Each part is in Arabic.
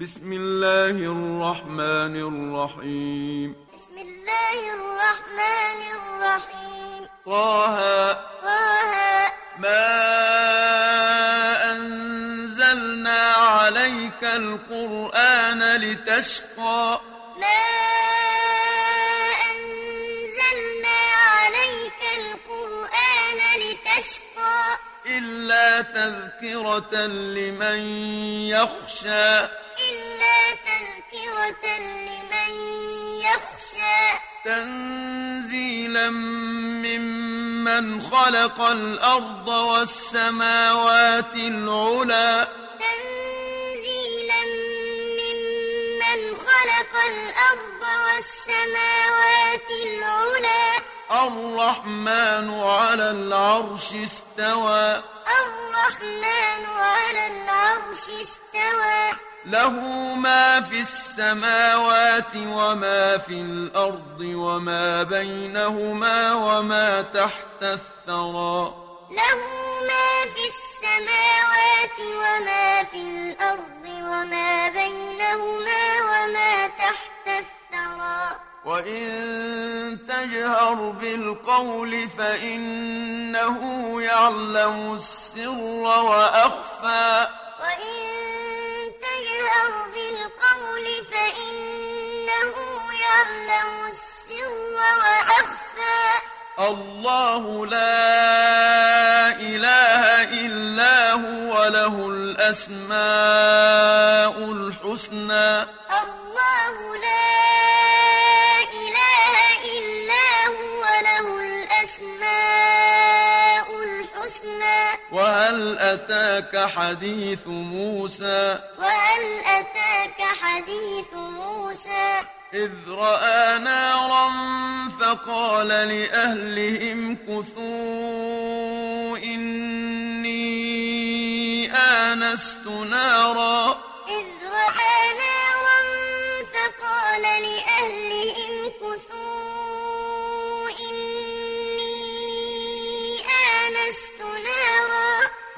بسم الله الرحمن الرحيم. بسم الله الرحمن الرحيم. طه طه. ما أنزلنا عليك القرآن لتشقى. ما أنزلنا عليك القرآن لتشقى. إلا تذكرة لمن يخشى. لمن يخشى. تنزيلا ممن خلق الأرض والسماوات العلى. تنزيلا ممن خلق الأرض والسماوات العلى. الرحمن على العرش استوى. الرحمن على العرش استوى. له ما في السماوات وما في الأرض وما بينهما وما تحت الثرى. له ما في السماوات وما في الأرض وما بينهما وما تحت الثرى. وإن تجهر بالقول فإنه يعلم السر وأخفى. وإن تجهر بالقول فإنه يعلم السر وأخفى. الله لا إله إلا هو له الأسماء الحسنى. أتاك حديث موسى؟ وهل أتاك حديث موسى؟ إذ رأى نارا فقال لأهلهم كثوا إني آنست نارا.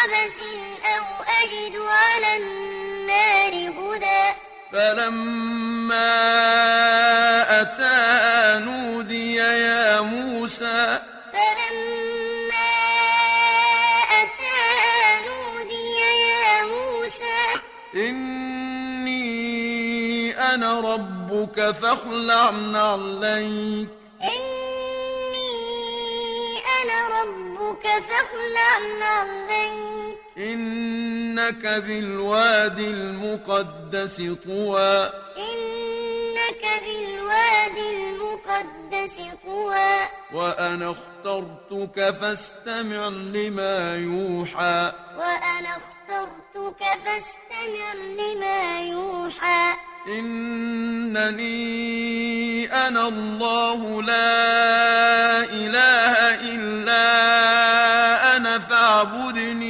بقبس أو أجد على النار هدى. فلما أتاها نودي يا موسى. فلما أتاها نودي يا موسى. إني أنا ربك فاخلع نعليك. إني أنا ربك فاخلع نعليك. إنك بالوادي المقدس طوى. إنك بالوادي المقدس طوى. وأنا اخترتك فاستمع لما يوحى. وأنا اخترتك فاستمع لما يوحى. إنني أنا الله لا إله إلا أنا فاعبدني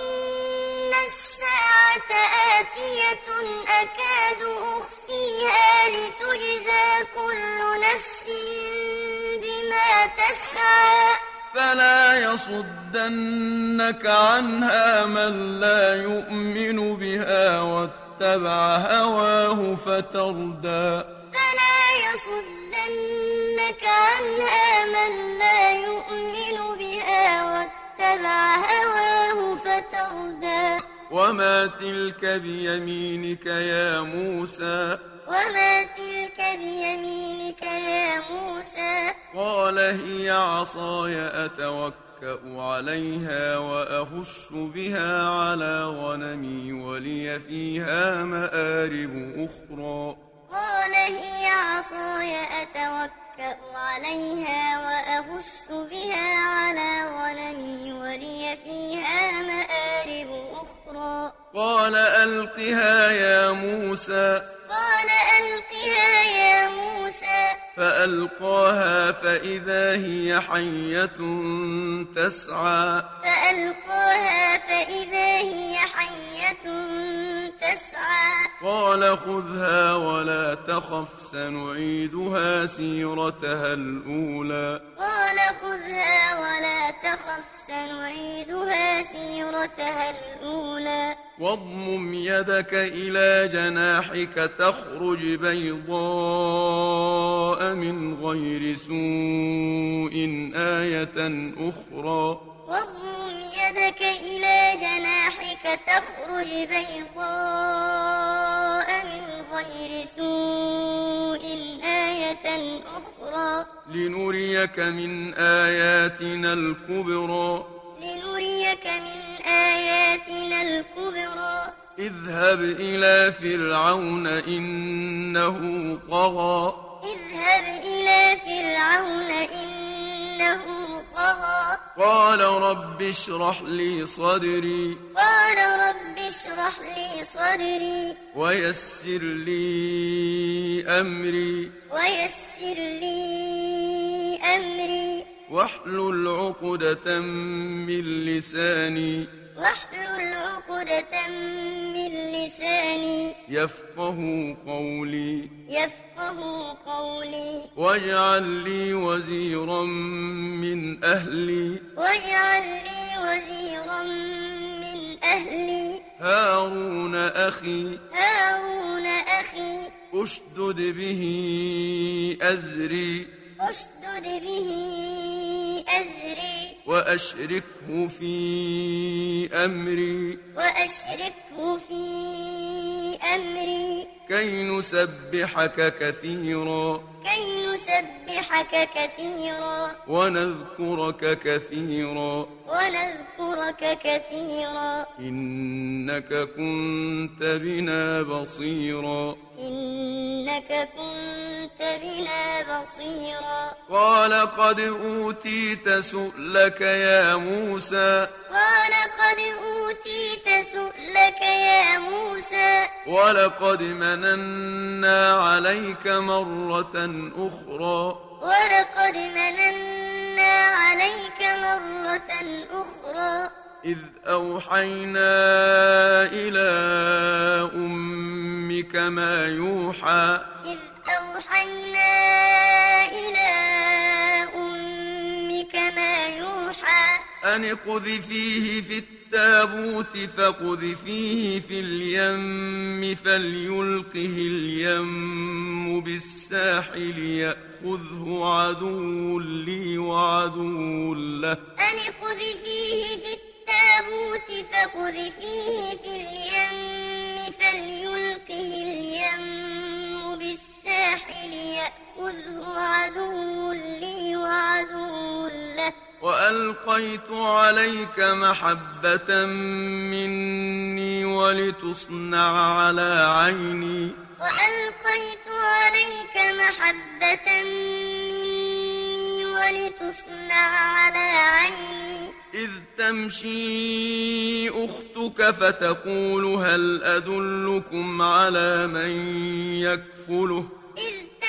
الساعة آتية أكاد أخفيها لتجزى كل نفس بما تسعى. فلا يصدنك عنها من لا يؤمن بها واتبع هواه فتردى. فلا يصدنك عنها من لا يؤمن بها واتبع هواه فتردى. وما تلك بيمينك يا موسى وما تلك بيمينك يا موسى قال هي عصاي أتوكأ عليها وأهش بها على غنمي ولي فيها مآرب أخرى قال هي عصاي أتوكأ عليها وأهش بها على غنمي ولي فيها مآرب أخرى. قال ألقها يا موسى. قال ألقها يا موسى. فألقاها فإذا هي حية تسعى. فألقاها فإذا هي حية تسعى. قال خذها ولا تخف سنعيدها سيرتها الأولى. قال خذها ولا تخف سنعيدها سيرتها الأولى. واضمم يدك إلى جناحك تخرج بيضاء من غير سوء آية أخرى. واضمم يدك إلى جناحك تخرج بيضاء من غير سوء آية أخرى. لنريك من آياتنا الكبرى. لنريك من آياتنا الكبرى. اذهب إلى فرعون إنه طغى. اذهب إلى فرعون إنه قال رب اشرح لي صدري. قال رب اشرح لي صدري. ويسر لي أمري. ويسر لي أمري. واحلل عقدة من لساني. واحلل عقدة من لساني. يفقه قولي. يفقه قولي. واجعل لي وزيرا من أهلي. واجعل لي وزيرا من أهلي. هارون أخي. هارون أخي. أشدد به أزري. أشدد به أزري. وأشركه في أمري. وأشركه في أمري. كي نسبحك كثيرا. كي نسبحك كثيرا. ونذكرك كثيرا. ونذكرك كثيرا. إنك كنت بنا بصيرا. إنك كنت بنا بصيرا. قال قد أوتيت سؤلك يا موسى. قال قد أوتيت سؤلك يا موسى. ولقد مننا عليك مرة أخرى. ولقد مننا عليك مرة أخرى. إذ أوحينا إلى أمك ما يوحى. إذ أوحينا إلى أمك ما يوحى. أن اقذفيه في التابوت فاقذفيه في اليم فليلقه اليم بالساحل يأخذه عدو لي وعدو له. أن اقذفيه في التابوت فاقذفيه في اليم فليلقه اليم بالساحل يأخذه عدو لي وعدو له. وألقيت عليك محبة مني ولتصنع على عيني. وألقيت عليك محبة مني ولتصنع على عيني. إذ تمشي أختك فتقول هل أدلكم على من يكفله؟ إذ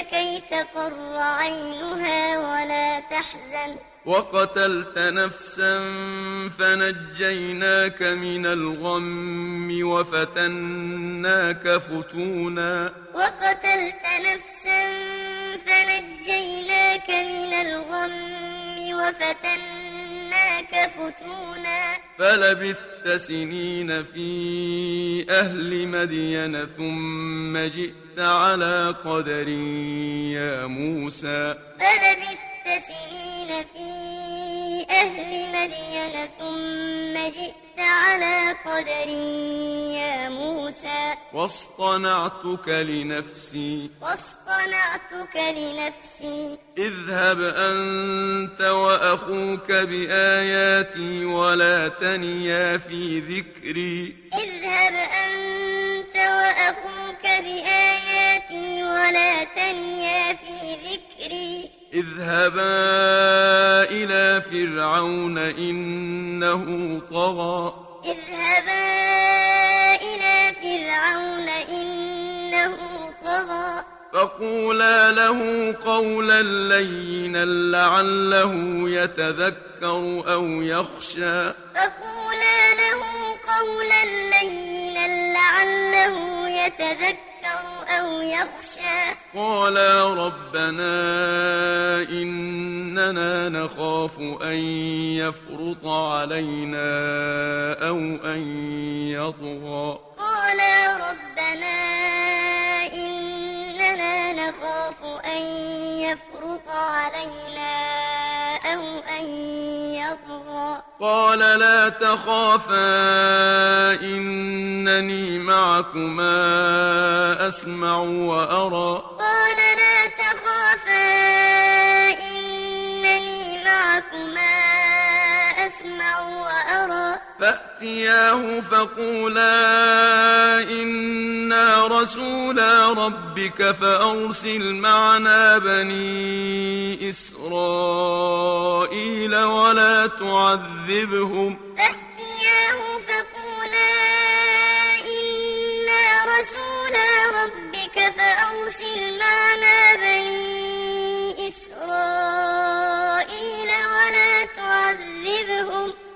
كي تقر عينها ولا تحزن؟ وقتلت نفسا فنجيناك من الغم وفتناك فتونا. وقتلت نفسا فنجيناك من الغم وفتناك فتونا. فلبثت سنين في أهل مدين ثم جئت على قدر يا موسى. فلبثت سنين في أهل مدين ثم جئت على قدر يا موسى. واصطنعتك لنفسي. واصطنعتك لنفسي. اذهب أنت وأخوك بآياتي ولا تنيا في ذكري. اذهب أنت وأخوك بآياتي ولا تنيا في ذكري. اذهبا إلى فرعون إنه طغى. اذهبا إلى فرعون إنه طغى. فقولا له قولا لينا لعله يتذكر أو يخشى. فقولا له قولا لينا لعله يتذكر أو يخشى. قالا ربنا إننا نخاف أن يفرط علينا أو أن يطغى. قالا ربنا إننا نخاف أن يفرط علينا أو أن يطغى. قال لا تخافا إنني معكما أسمع وأرى. قال لا تخافا إنني معكما وأرى فأتياه فقولا إنا رسولا ربك فأرسل معنا بني إسرائيل ولا تعذبهم. فأتياه فقولا إنا رسولا ربك فأرسل معنا بني إسرائيل ولا تعذبهم.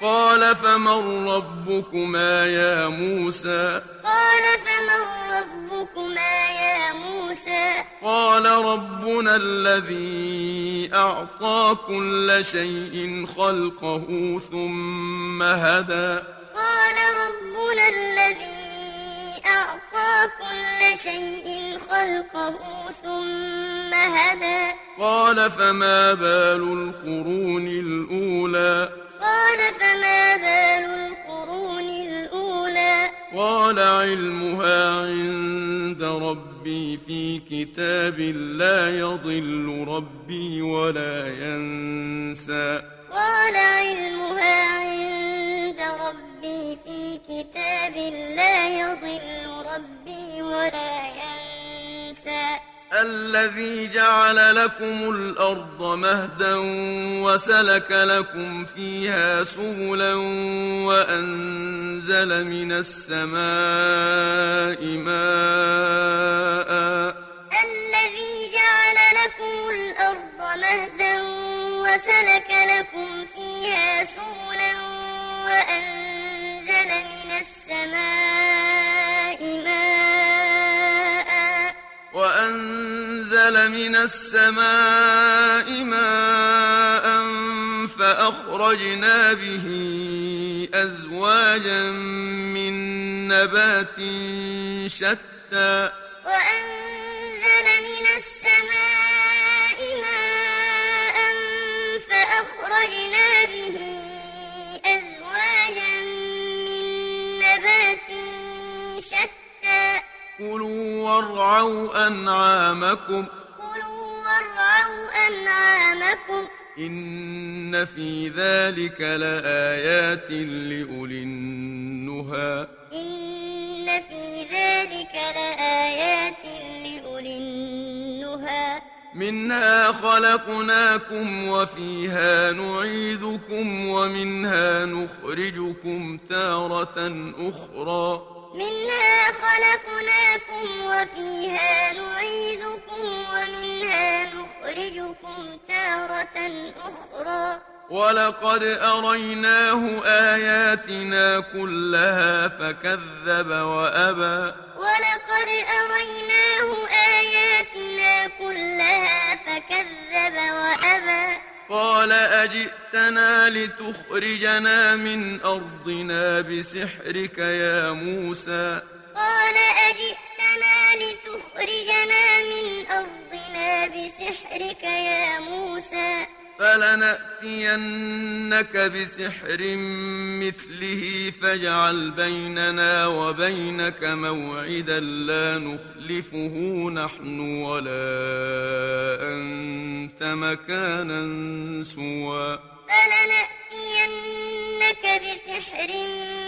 قال فمن ربكما يا موسى قال فمن ربكما يا موسى قال ربنا الذي أعطى كل شيء خلقه ثم هدى قال ربنا الذي أعطى كل شيء خلقه ثم هدى قال فما بال القرون الأولى قال فما بال القرون الأولى؟ قال علمها عند ربي في كتاب لا يضل ربي ولا ينسى. قال علمها عند ربي في كتاب لا يضل ربي ولا ينسى. الذي جعل لكم الأرض مهدا وسلك لكم فيها سبلا وأنزل من السماء ماء. الذي جعل لكم الأرض مهدا وسلك لكم فيها سبلا وأنزل من السماء من السماء ماء فأخرجنا به أزواجا من نبات شتى. وأنزل من السماء ماء فأخرجنا به أزواجا من نبات شتى. كلوا وارعوا أنعامكم. وارعوا أنعامكم. إن في ذلك لآيات لأولي النهى. إن في ذلك ذلك لآيات لأولي النهى. منها خلقناكم وفيها نعيدكم ومنها نخرجكم تارة أخرى. منها خلقناكم وفيها نعيدكم ومنها نخرجكم تارة أخرى. ولقد أريناه آياتنا كلها فكذب وأبى. ولقد أريناه قال أجئتنا لتخرجنا من أرضنا بسحرك يا موسى. قال أجئتنا لتخرجنا من أرضنا بسحرك يا موسى. فلنأتينك بسحر مثله فاجعل بيننا وبينك موعدا لا نخلفه نحن ولا أنت مكانا سوى. فلنأتينك بسحر مثله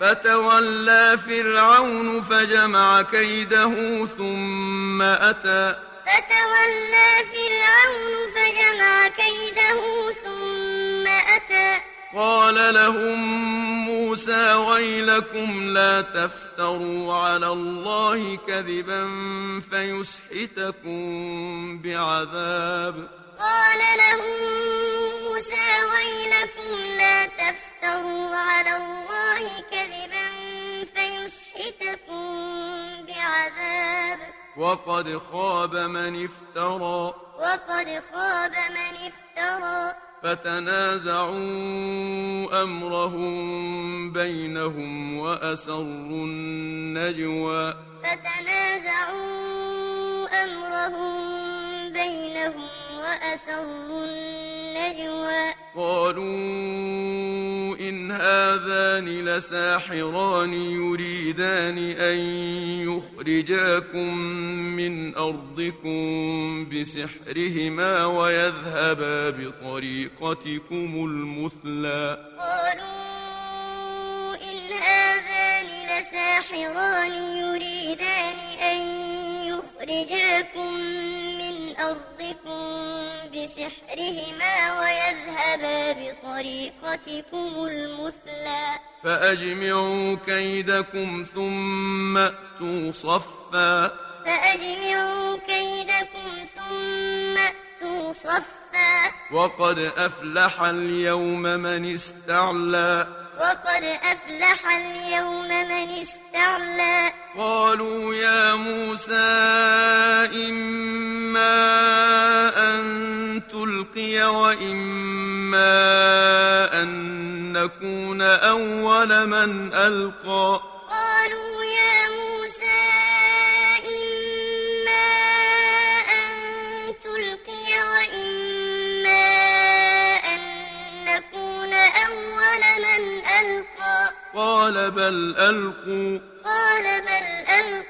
فتولى فرعون فجمع كيده ثم أتى. فتولى فرعون فجمع كيده ثم أتى. قال لهم موسى ويلكم لا تفتروا على الله كذبا فيسحتكم بعذاب. قال لهم موسى ويلكم لا تفتروا على الله كذبا فيسحتكم بعذاب. وقد خاب من افترى. وقد خاب من افترى. فتنازعوا أمرهم بينهم وأسروا النجوى. فتنازعوا أمرهم بينهم وأسروا النجوى. قالوا إن هذان لساحران يريدان أن يخرجاكم من أرضكم بسحرهما ويذهبا بطريقتكم المثلى. قالوا إن هذان لساحران يريدان أن يخرجاكم أرضكم بسحرهما ويذهبا بطريقتكم المثلى. فأجمعوا كيدكم ثم أتوا صفا. فأجمعوا كيدكم ثم أتوا صفا. وقد أفلح اليوم من استعلى. وقد أفلح اليوم من استعلى. قالوا يا موسى إما وإما أن نكون أول من ألقى. قالوا يا موسى إما أن تلقي وإما أن نكون أول من ألقى. قال بل ألقوا. قال بل ألقوا.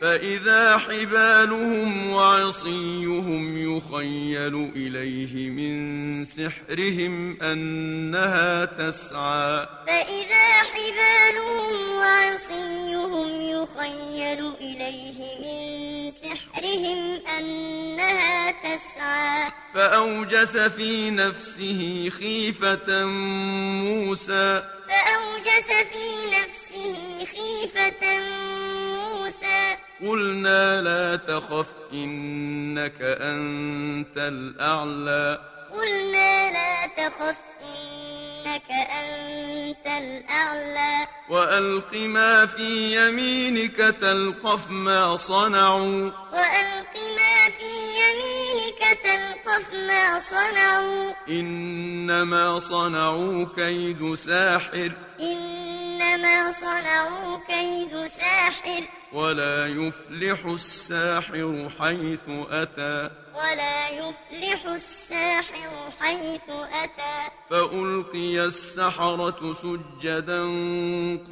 فإذا حبالهم وعصيهم يخيل إليه من سحرهم أنها تسعى. فإذا حبالهم وعصيهم يخيل إليه من سحرهم أنها تسعى. فأوجس في نفسه خيفة موسى. فأوجس في نفسه خيفة موسى قلنا لا تخف إنك أنت الأعلى. قلنا لا تخف إنك أنت الأعلى. وألق ما في يمينك تلقف ما صنعوا. وألق ما في يمينك تلقف ما صنعوا. إنما صنعوا كيد ساحر. إنما صنعوا كيد ساحر. ولا يفلح الساحر حيث أتى. ولا يفلح الساحر حيث أتى. فألقي السحرة سجدا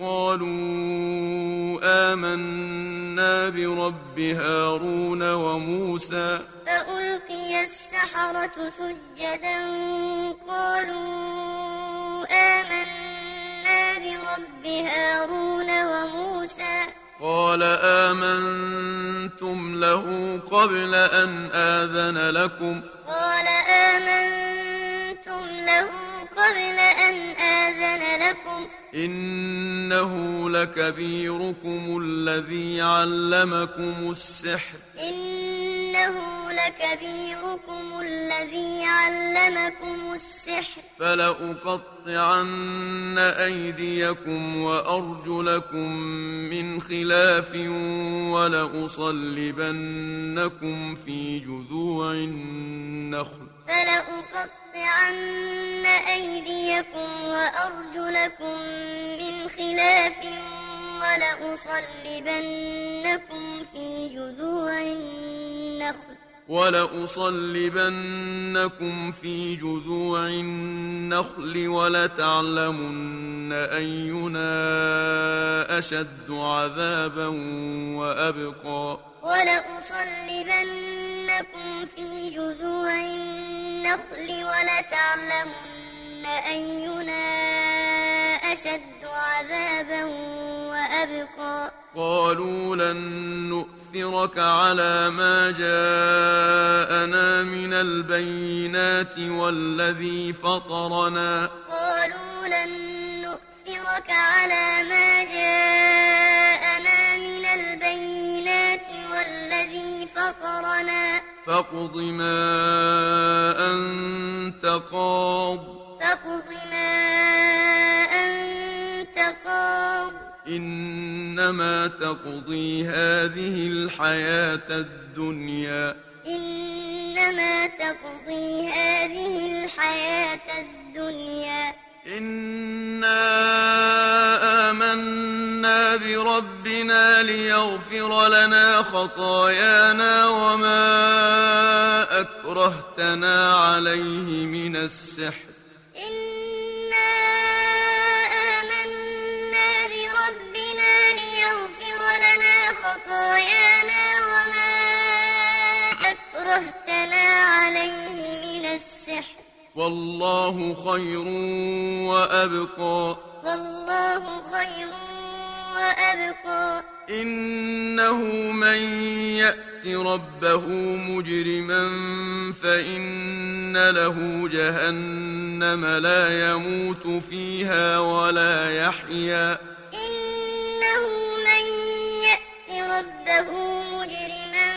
قالوا آمنا برب هارون وموسى. فألقي السحرة سجدا قالوا برب هارون وموسى. قال آمنتم له قبل أن آذن لكم. قال آمنتم له قبل أن آذن لكم. إنه لكبيركم الذي علمكم السحر. إنه لكبيركم الذي علمكم السحر. فلأقطعن أيديكم وأرجلكم من خلاف ولأصلبنكم في جذوع النخل. فلأقطعن أيديكم وأرجلكم من خلاف ولأصلبنكم في جذوع النخل. ولأصلبنكم في جذوع النخل ولتعلمن أينا أشد عذابا وأبقى. ولأصلبنكم في جذوع النخل ولتعلمن أينا أشد عذابا وأبقى. قالوا لن نؤثرك على ما جاءنا من البينات والذي فطرنا. قالوا لن نؤثرك على ما جاءنا من البينات والذي فطرنا. فاقض ما أنت قاض. فاقض ما إنما تقضي هذه الحياة الدنيا. إنما تقضي هذه الحياة الدنيا. إنا آمنا بربنا ليغفر لنا خطايانا وما أكرهتنا عليه من السحر. إنا خطايانا وما أكرهتنا عليه من السحر. والله خير وأبقى. والله خير وأبقى. إنه من يأت ربه مجرما فإن له جهنم لا يموت فيها ولا يحيا. ربه مجرما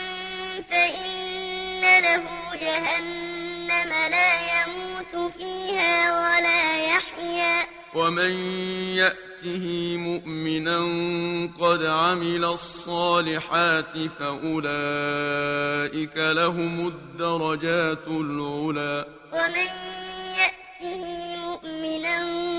فإن له جهنم لا يموت فيها ولا يحيا. ومن يأته مؤمنا قد عمل الصالحات فأولئك لهم الدرجات العلى ومن يأته مؤمنا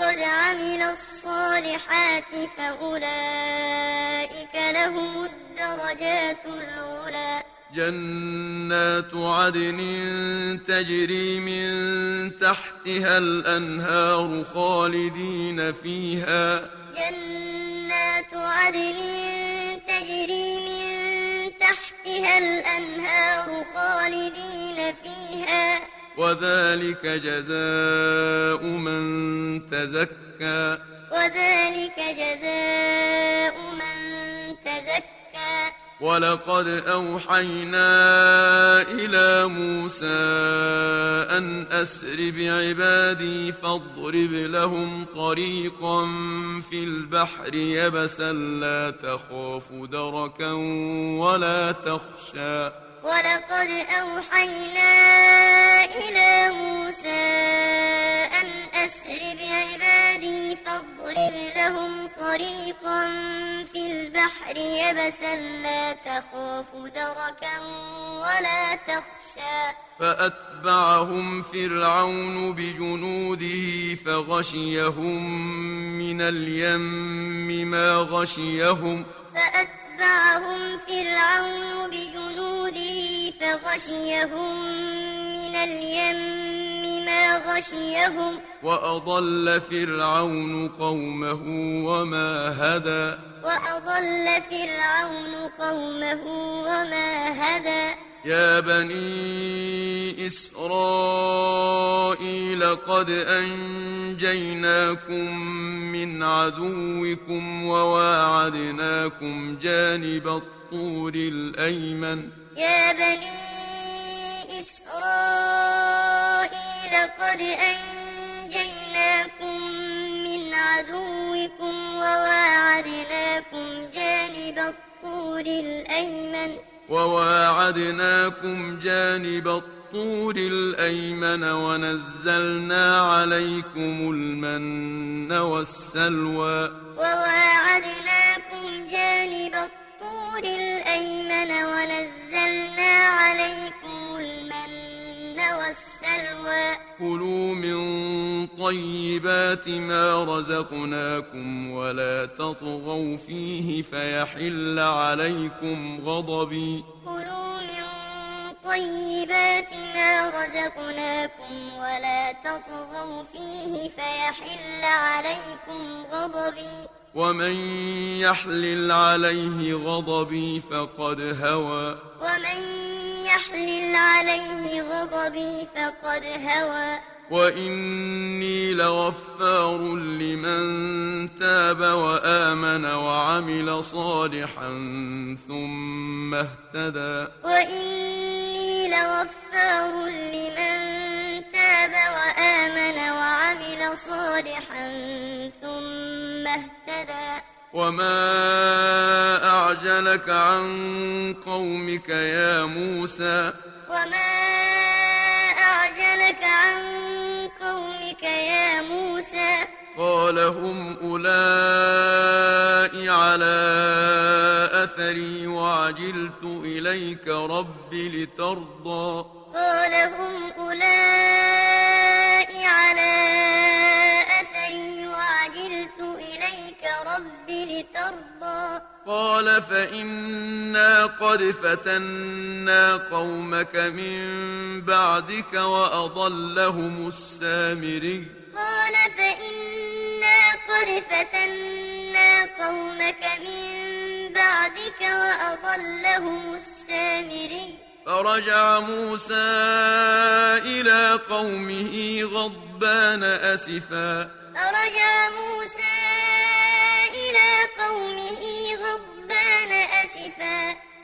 قد عمل الصالحات فأولئك لهم الدرجات العلى جنات عدن تجري من تحتها الأنهار خالدين فيها جنات عدن تجري من تحتها الأنهار خالدين فيها وذلك جزاء من تزكى. وذلك جزاء من تزكى. ولقد أوحينا إلى موسى أن أسر بعبادي فاضرب لهم طريقا في البحر يبسا لا تخاف دركا ولا تخشى. ولقد أوحينا إلى موسى أن أسر بعبادي فاضرب لهم طريقا في البحر يبسا لا تخاف دركا ولا تخشى. فأتبعهم فرعون بجنوده فغشيهم من اليم ما غشيهم. فأتبعهم فرعون بجنوده فغشيهم من اليم ما غشيهم. وأضل فرعون قومه وما هدى. وأضل فرعون قومه وما هدى. يا بني إسرائيل قد أنجيناكم من عدوكم وواعدناكم جانب الطور الأيمن. يا بني إسرائيل قد أنجيناكم من عدوكم وواعدناكم جانب الطور الأيمن. وواعدناكم جانب الطور الأيمن ونزلنا عليكم المن والسلوى. وواعدناكم جانب الطور الأيمن ونزلنا عليكم المن والسلوى. كلوا من طيبات ما رزقناكم ولا تطغوا فيه فيحل عليكم غضبي. كلوا من طيبات ما رزقناكم ولا تطغوا فيه فيحل عليكم غضبي. ومن يحلل عليه غضبي فقد هوى. ومن يحلل عليه غضبي فقد هوى. وإني لغفار لمن تاب وآمن وعمل صالحا ثم اهتدى. وإني لغفار لمن تاب وآمن وعمل صالحا ثم اهتدى. وما أعجلك عن قومك يا موسى وما أعجلك عن قومك يا موسى قال هم أولئك على أثري وعجلت إليك رب لترضى قال هم أولئك على إليك رب لترضى. قال فإنا قد فتنا قومك من بعدك وأضلهم السامري. قال فإنا قد فتنا قومك من بعدك وأضلهم السامري. فرجع موسى إلى قومه غضبان أسفا. فرجع موسى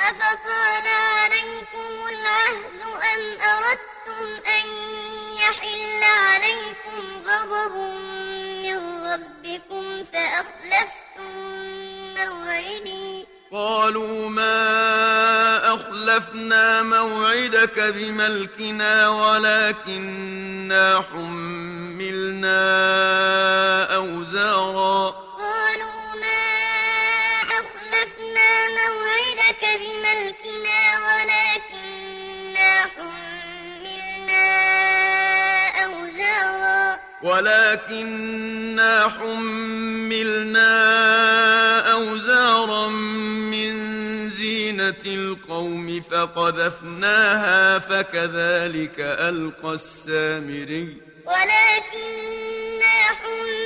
أفطال عليكم العهد أم أردتم أن يحل عليكم غضب من ربكم فأخلفتم موعدي؟ قالوا ما أخلفنا موعدك بملكنا ولكننا حملنا أوزارا. موعدك بملكنا ولكننا حملنا أوزارا. ولكننا حملنا أوزارا من زينة القوم فقذفناها فكذلك ألقى السامري. ولكننا حملنا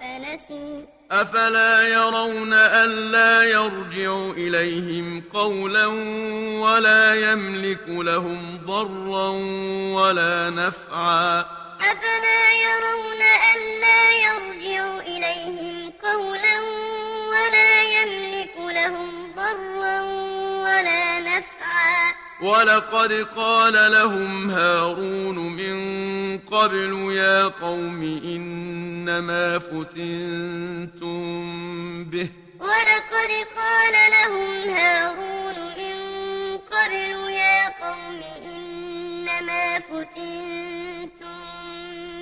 فنسي. أفلا يرون ألا يرجع إليهم قولا ولا يملك لهم ضرا ولا نفعا. أفلا يرون ألا يرجع إليهم قولا ولا يملك لهم ضرا ولا نفعا. ولقد قال لهم هارون من قبل يا قوم إنما فتنتم به. ولقد قال لهم هارون من قبل يا قوم إنما فتنتم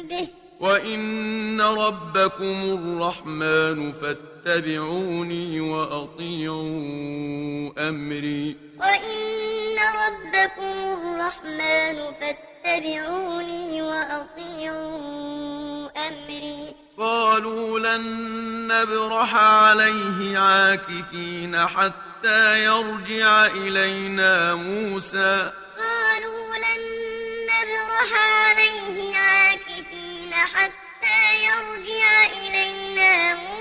به. وإن ربكم الرحمن فاتبعوني وأطيعوا أمري. وإن ربكم الرحمن فاتبعوني وأطيعوا أمري. قالوا لن نبرح عليه عاكفين حتى يرجع إلينا موسى. قالوا لن نبرح عليه عاكفين حتى يرجع إلينا موسى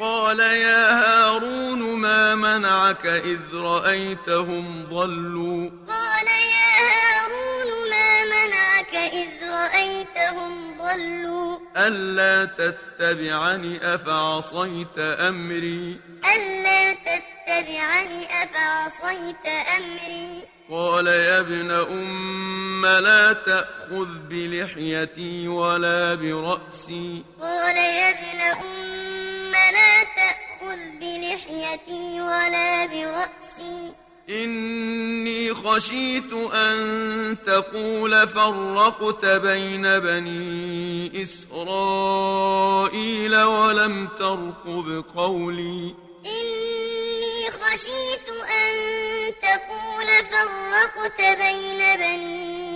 قال يا هارون ما منعك إذ رأيتهم ضلوا؟ قال يا هارون ما منعك إذ رأيتهم ضلوا؟ ألا تتبعني أفعصيت أمري؟ ألا تتبعني أفعصيت أمري؟ قال يا ابن أم لا تأخذ بلحيتي ولا برأسي. قال يا ابن أم لا تأخذ بلحيتي ولا برأسي. إني خشيت أن تقول فرقت بين بني إسرائيل ولم ترقب قولي. إني خشيت أن تقول فرقت بين بني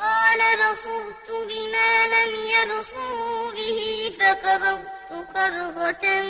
قال بصرت بما لم يبصروا به فقبضت قبضة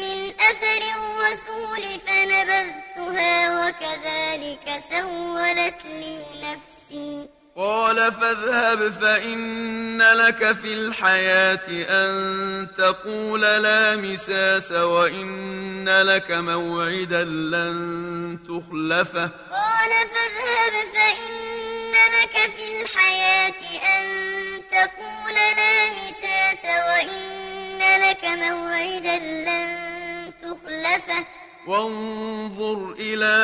من أثر الرسول فنبذتها وكذلك سولت لي نفسي. قال فاذهب فإن لك في الحياة أن تقول لا مساس وإن لك موعدا لن تخلفه. قال فاذهب فإن لك في الحياة أن تقول لا مساس وإن لك موعدا لن تخلفه. وانظر إلى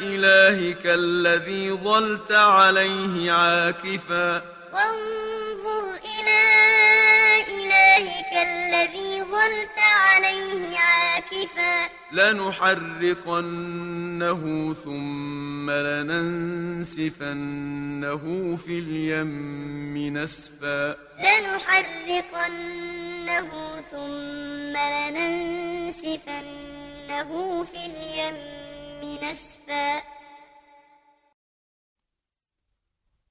إلهك الذي ظلت عليه عاكفا. وانظر إلى إلهك الذي ظلت عليه عاكفا. لنحرقنه ثم لننسفنه في اليم نسفا. لنحرقنه ثم لننسفنه في اليم نسفا.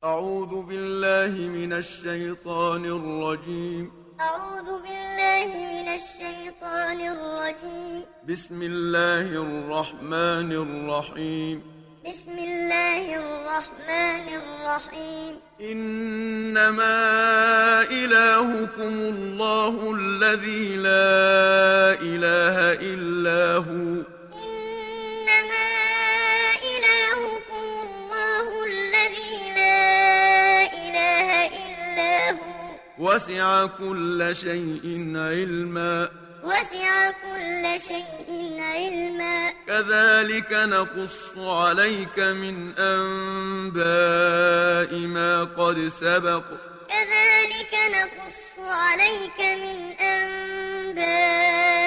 أعوذ بالله من الشيطان الرجيم. أعوذ بالله من الشيطان الرجيم. بسم الله الرحمن الرحيم. بسم الله الرحمن الرحيم. إنما إلهكم الله الذي لا إله إلا هو إنما إلهكم الله الذي لا إله إلا هو وسع كل شيء علما وسع كل شيء علما كذلك نقص عليك من أنباء ما قد سبق كذلك نقص عليك من أنباء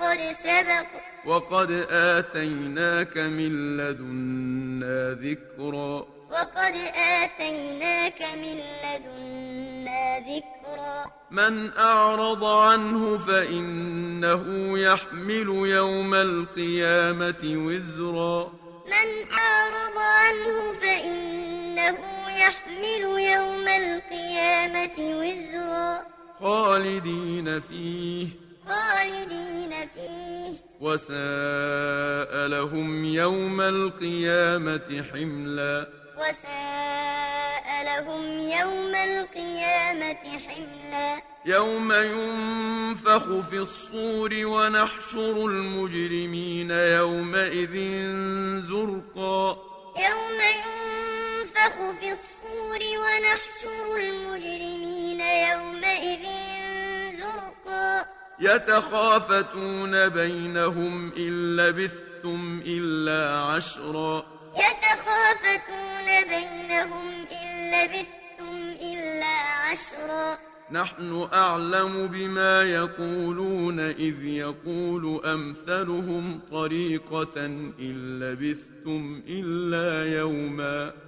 قد سبق. وقد آتيناك من لدنا ذكرا. وقد آتيناك من لدنا ذكرا. من أعرض عنه فإنه يحمل يوم القيامة وزرا. من أعرض عنه فإنه يحمل يوم القيامة وزرا. خالدين فيه. خالدين فيه. وساء لهم يوم القيامة حملا. وساء لهم يوم القيامة حملا. يوم ينفخ في الصور ونحشر المجرمين يومئذ زرقا. يوم ينفخ في الصور ونحشر المجرمين يومئذ زرقا. يتخافتون بينهم إن لبثتم إلا عشرا. يتخافتون بينهم إن لبثتم إلا عشرا. نحن أعلم بما يقولون إذ يقول أمثلهم طريقة إن لبثتم إلا يوما. نحن أعلم بما يقولون إذ يقول أمثلهم طريقة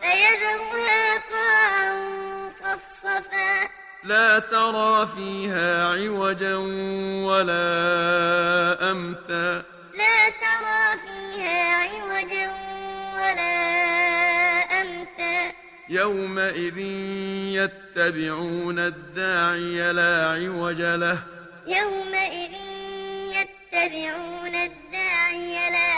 فيذرها قاعا صفصفا. لا ترى فيها عوجا ولا أمتا. لا ترى فيها عوجا ولا أمتا. يومئذ يتبعون الداعي لا عوج له. يومئذ يتبعون الداعي لا عوج له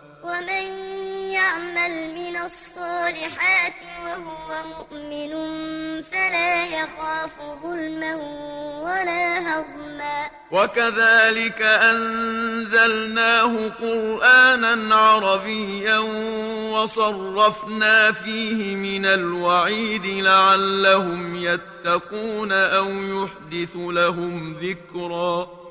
ومن يعمل من الصالحات وهو مؤمن فلا يخاف ظلما ولا هضما. وكذلك أنزلناه قرآنا عربيا وصرفنا فيه من الوعيد لعلهم يتقون أو يحدث لهم ذكرا.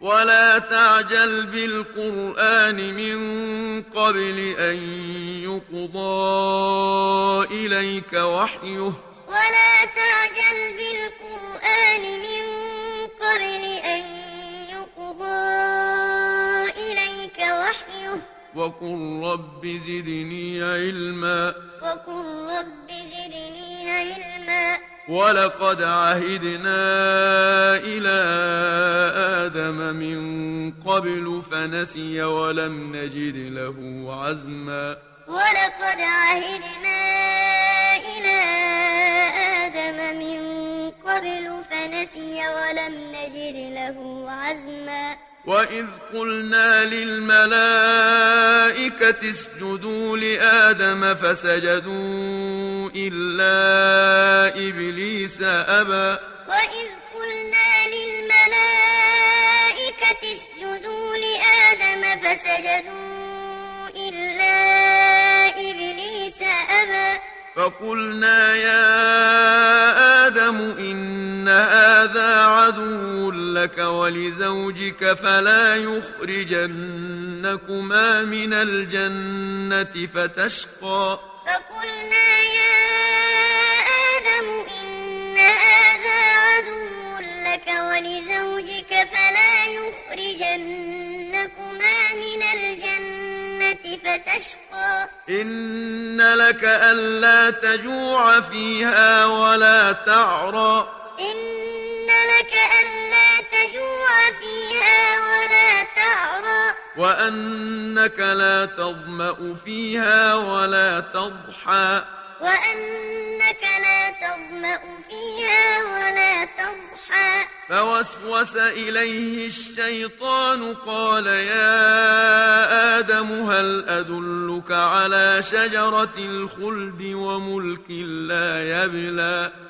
ولا تعجل بالقرآن من قبل أن يقضى إليك وحيه ولا تعجل بالقرآن من قبل أن يقضى إليك وحيه وقل رب زدني علما وقل رب زدني علما. ولقد عهدنا إلى آدم من قبل فنسي ولم نجد له عزما. ولقد عهدنا إلى آدم من قبل فنسي ولم نجد له عزما. وإذ قلنا للملائكة اسجدوا لآدم فسجدوا إلا إبليس أبى وإذ قلنا للملائكة اسجدوا لآدم فسجدوا فقلنا يا آدم إن هذا عدو لك ولزوجك فلا يخرجنكما من الجنة فتشقى. فقلنا يا آدم إن هذا عدو لك ولزوجك فلا يخرجنكما فتشقى إن لك ألا تجوع فيها ولا تعرى. إن لك ألا تجوع فيها ولا تعرى. وأنك لا تظمأ فيها ولا تضحى. وأنك لا تظمأ فيها ولا تضحى. فوسوس إليه الشيطان قال يا آدم هل أدلك على شجرة الخلد وملك لا يبلى؟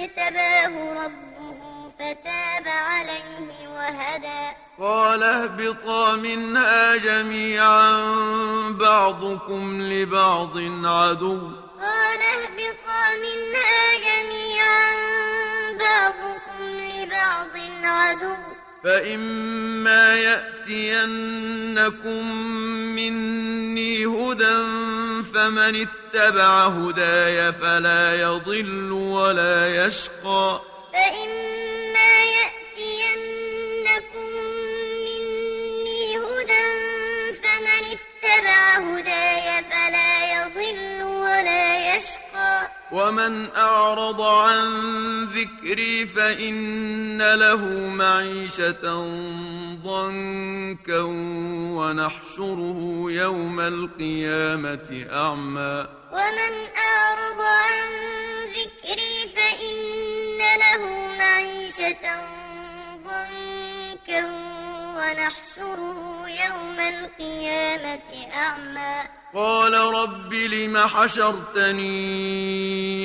اجتباه ربه فتاب عليه وهدى. قال اهبطا منها جميعا بعضكم لبعض عدو. قال اهبطا منها جميعا بعضكم لبعض عدو. فإما يأتينكم مني هدى فمن اتبع هداي فلا يضل ولا يشقى فإما يأتينكم مني هدى فمن اتبع هداي فلا يضل ولا يشقى ومن أعرض عن ذكري فإن له معيشة ضنكا ونحشره يوم القيامة أعمى ومن أعرض عن ذكري فإن له معيشة ضنكا ونحشره يوم القيامة أعمى. قال رب لم حشرتني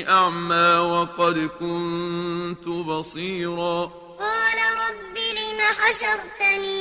أعمى وقد كنت بصيرا. قال رب لم حشرتني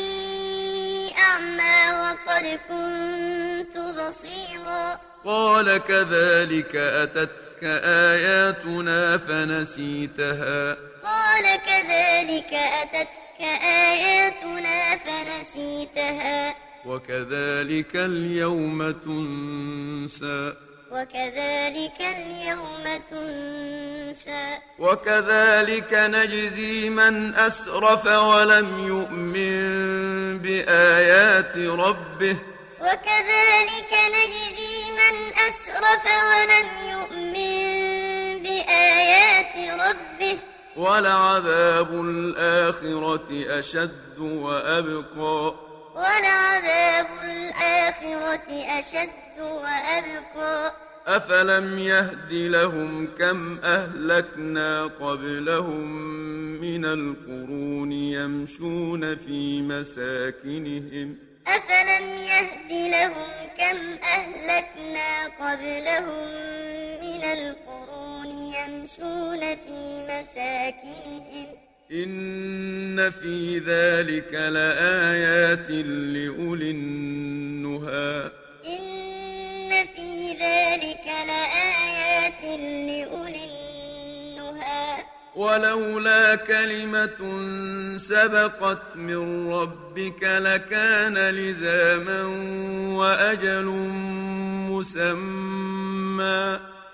أعمى وقد كنت بصيرا. قال كذلك أتتك آياتنا فنسيتها. قال كذلك أتتك آياتنا فنسيتها. وكذلك اليوم تنسى. وكذلك اليوم تنسى. وكذلك نجزي من أسرف ولم يؤمن بآيات ربه. وكذلك نجزي من أسرف ولم يؤمن بآيات ربه. ولعذاب الآخرة أشد وأبقى. ولعذاب الآخرة أشد وأبقى. أفلم يهد لهم كم أهلكنا قبلهم من القرون يمشون في مساكنهم؟ أفلم يهد لهم كم أهلكنا قبلهم من القرون يمشون في مساكنهم. إن في ذلك لآيات لأولي النهى. إن في ذلك لآيات لأولي النهى. ولولا كلمة سبقت من ربك لكان لزاما وأجل مسمى. ولولا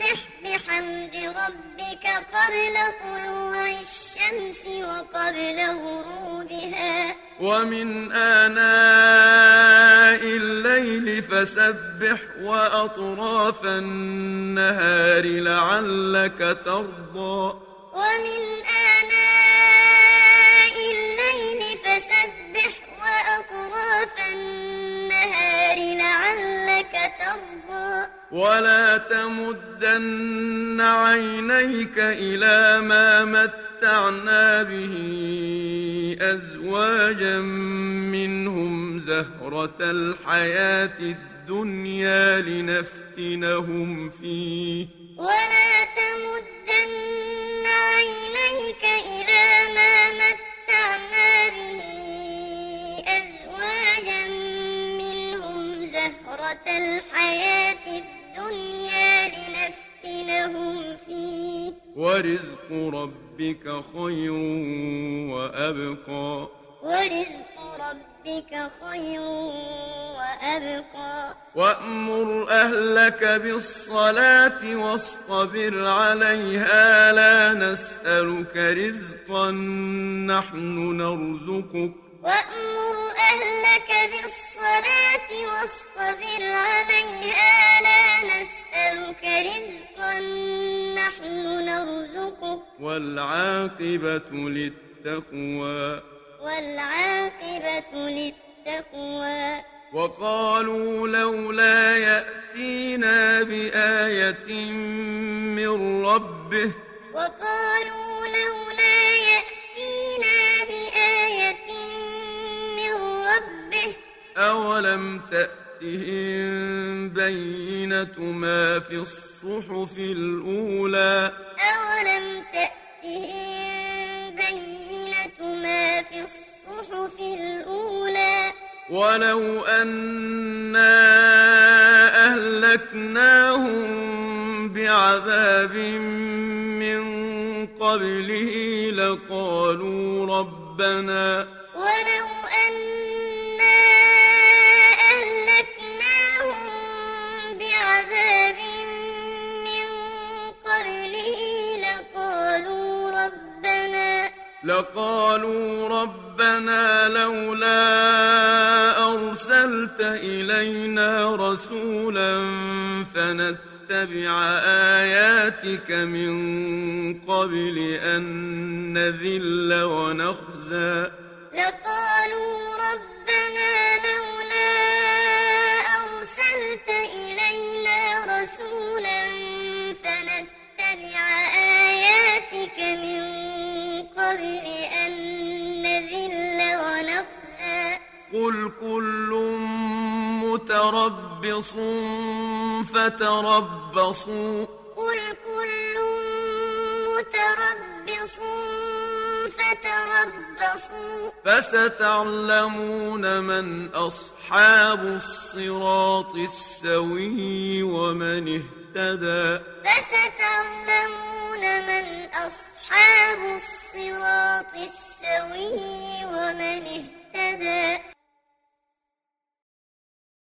بحمد ربك قبل طلوع الشمس وقبل غروبها. ومن آناء الليل فسبح وأطراف النهار لعلك ترضى. ومن آناء الليل فسبح وأطراف النهار لعلك ترضى. ولا تمدن عينيك إلى ما متعنا به أزواجا منهم زهرة الحياة الدنيا لنفتنهم فيه. ولا تمدن عينيك إلى الحياة الدنيا لنفتنهم فيه. ورزق ربك خير وأبقى. ورزق ربك خير وأبقى. وأمر أهلك بالصلاة واصطبر عليها. لا نسألك رزقا نحن نرزقك. وأمر أهلك بالصلاة واصطبر عليها لا نسألك رزقا نحن نرزقك والعاقبة للتقوى. والعاقبة للتقوى. وقالوا لولا يأتينا بآية من ربه. وقالوا أولم تأتهم بينة ما في الصحف الأولى أولم تأتهم بينة ما في الصحف الأولى ولو أنا أهلكناهم بعذاب من قبله لقالوا ربنا لقالوا ربنا لولا أرسلت إلينا رسولا فنتبع آياتك من قبل أن نذل ونخزى. لقالوا ربنا قبل أن نذل ونخزى. قل كل متربص فتربصوا. قل كل متربص فتربصوا. فستعلمون من أصحاب الصراط السوي ومن اهتدى فستعلمون من أصحاب الصراط السوي ومن اهتدى.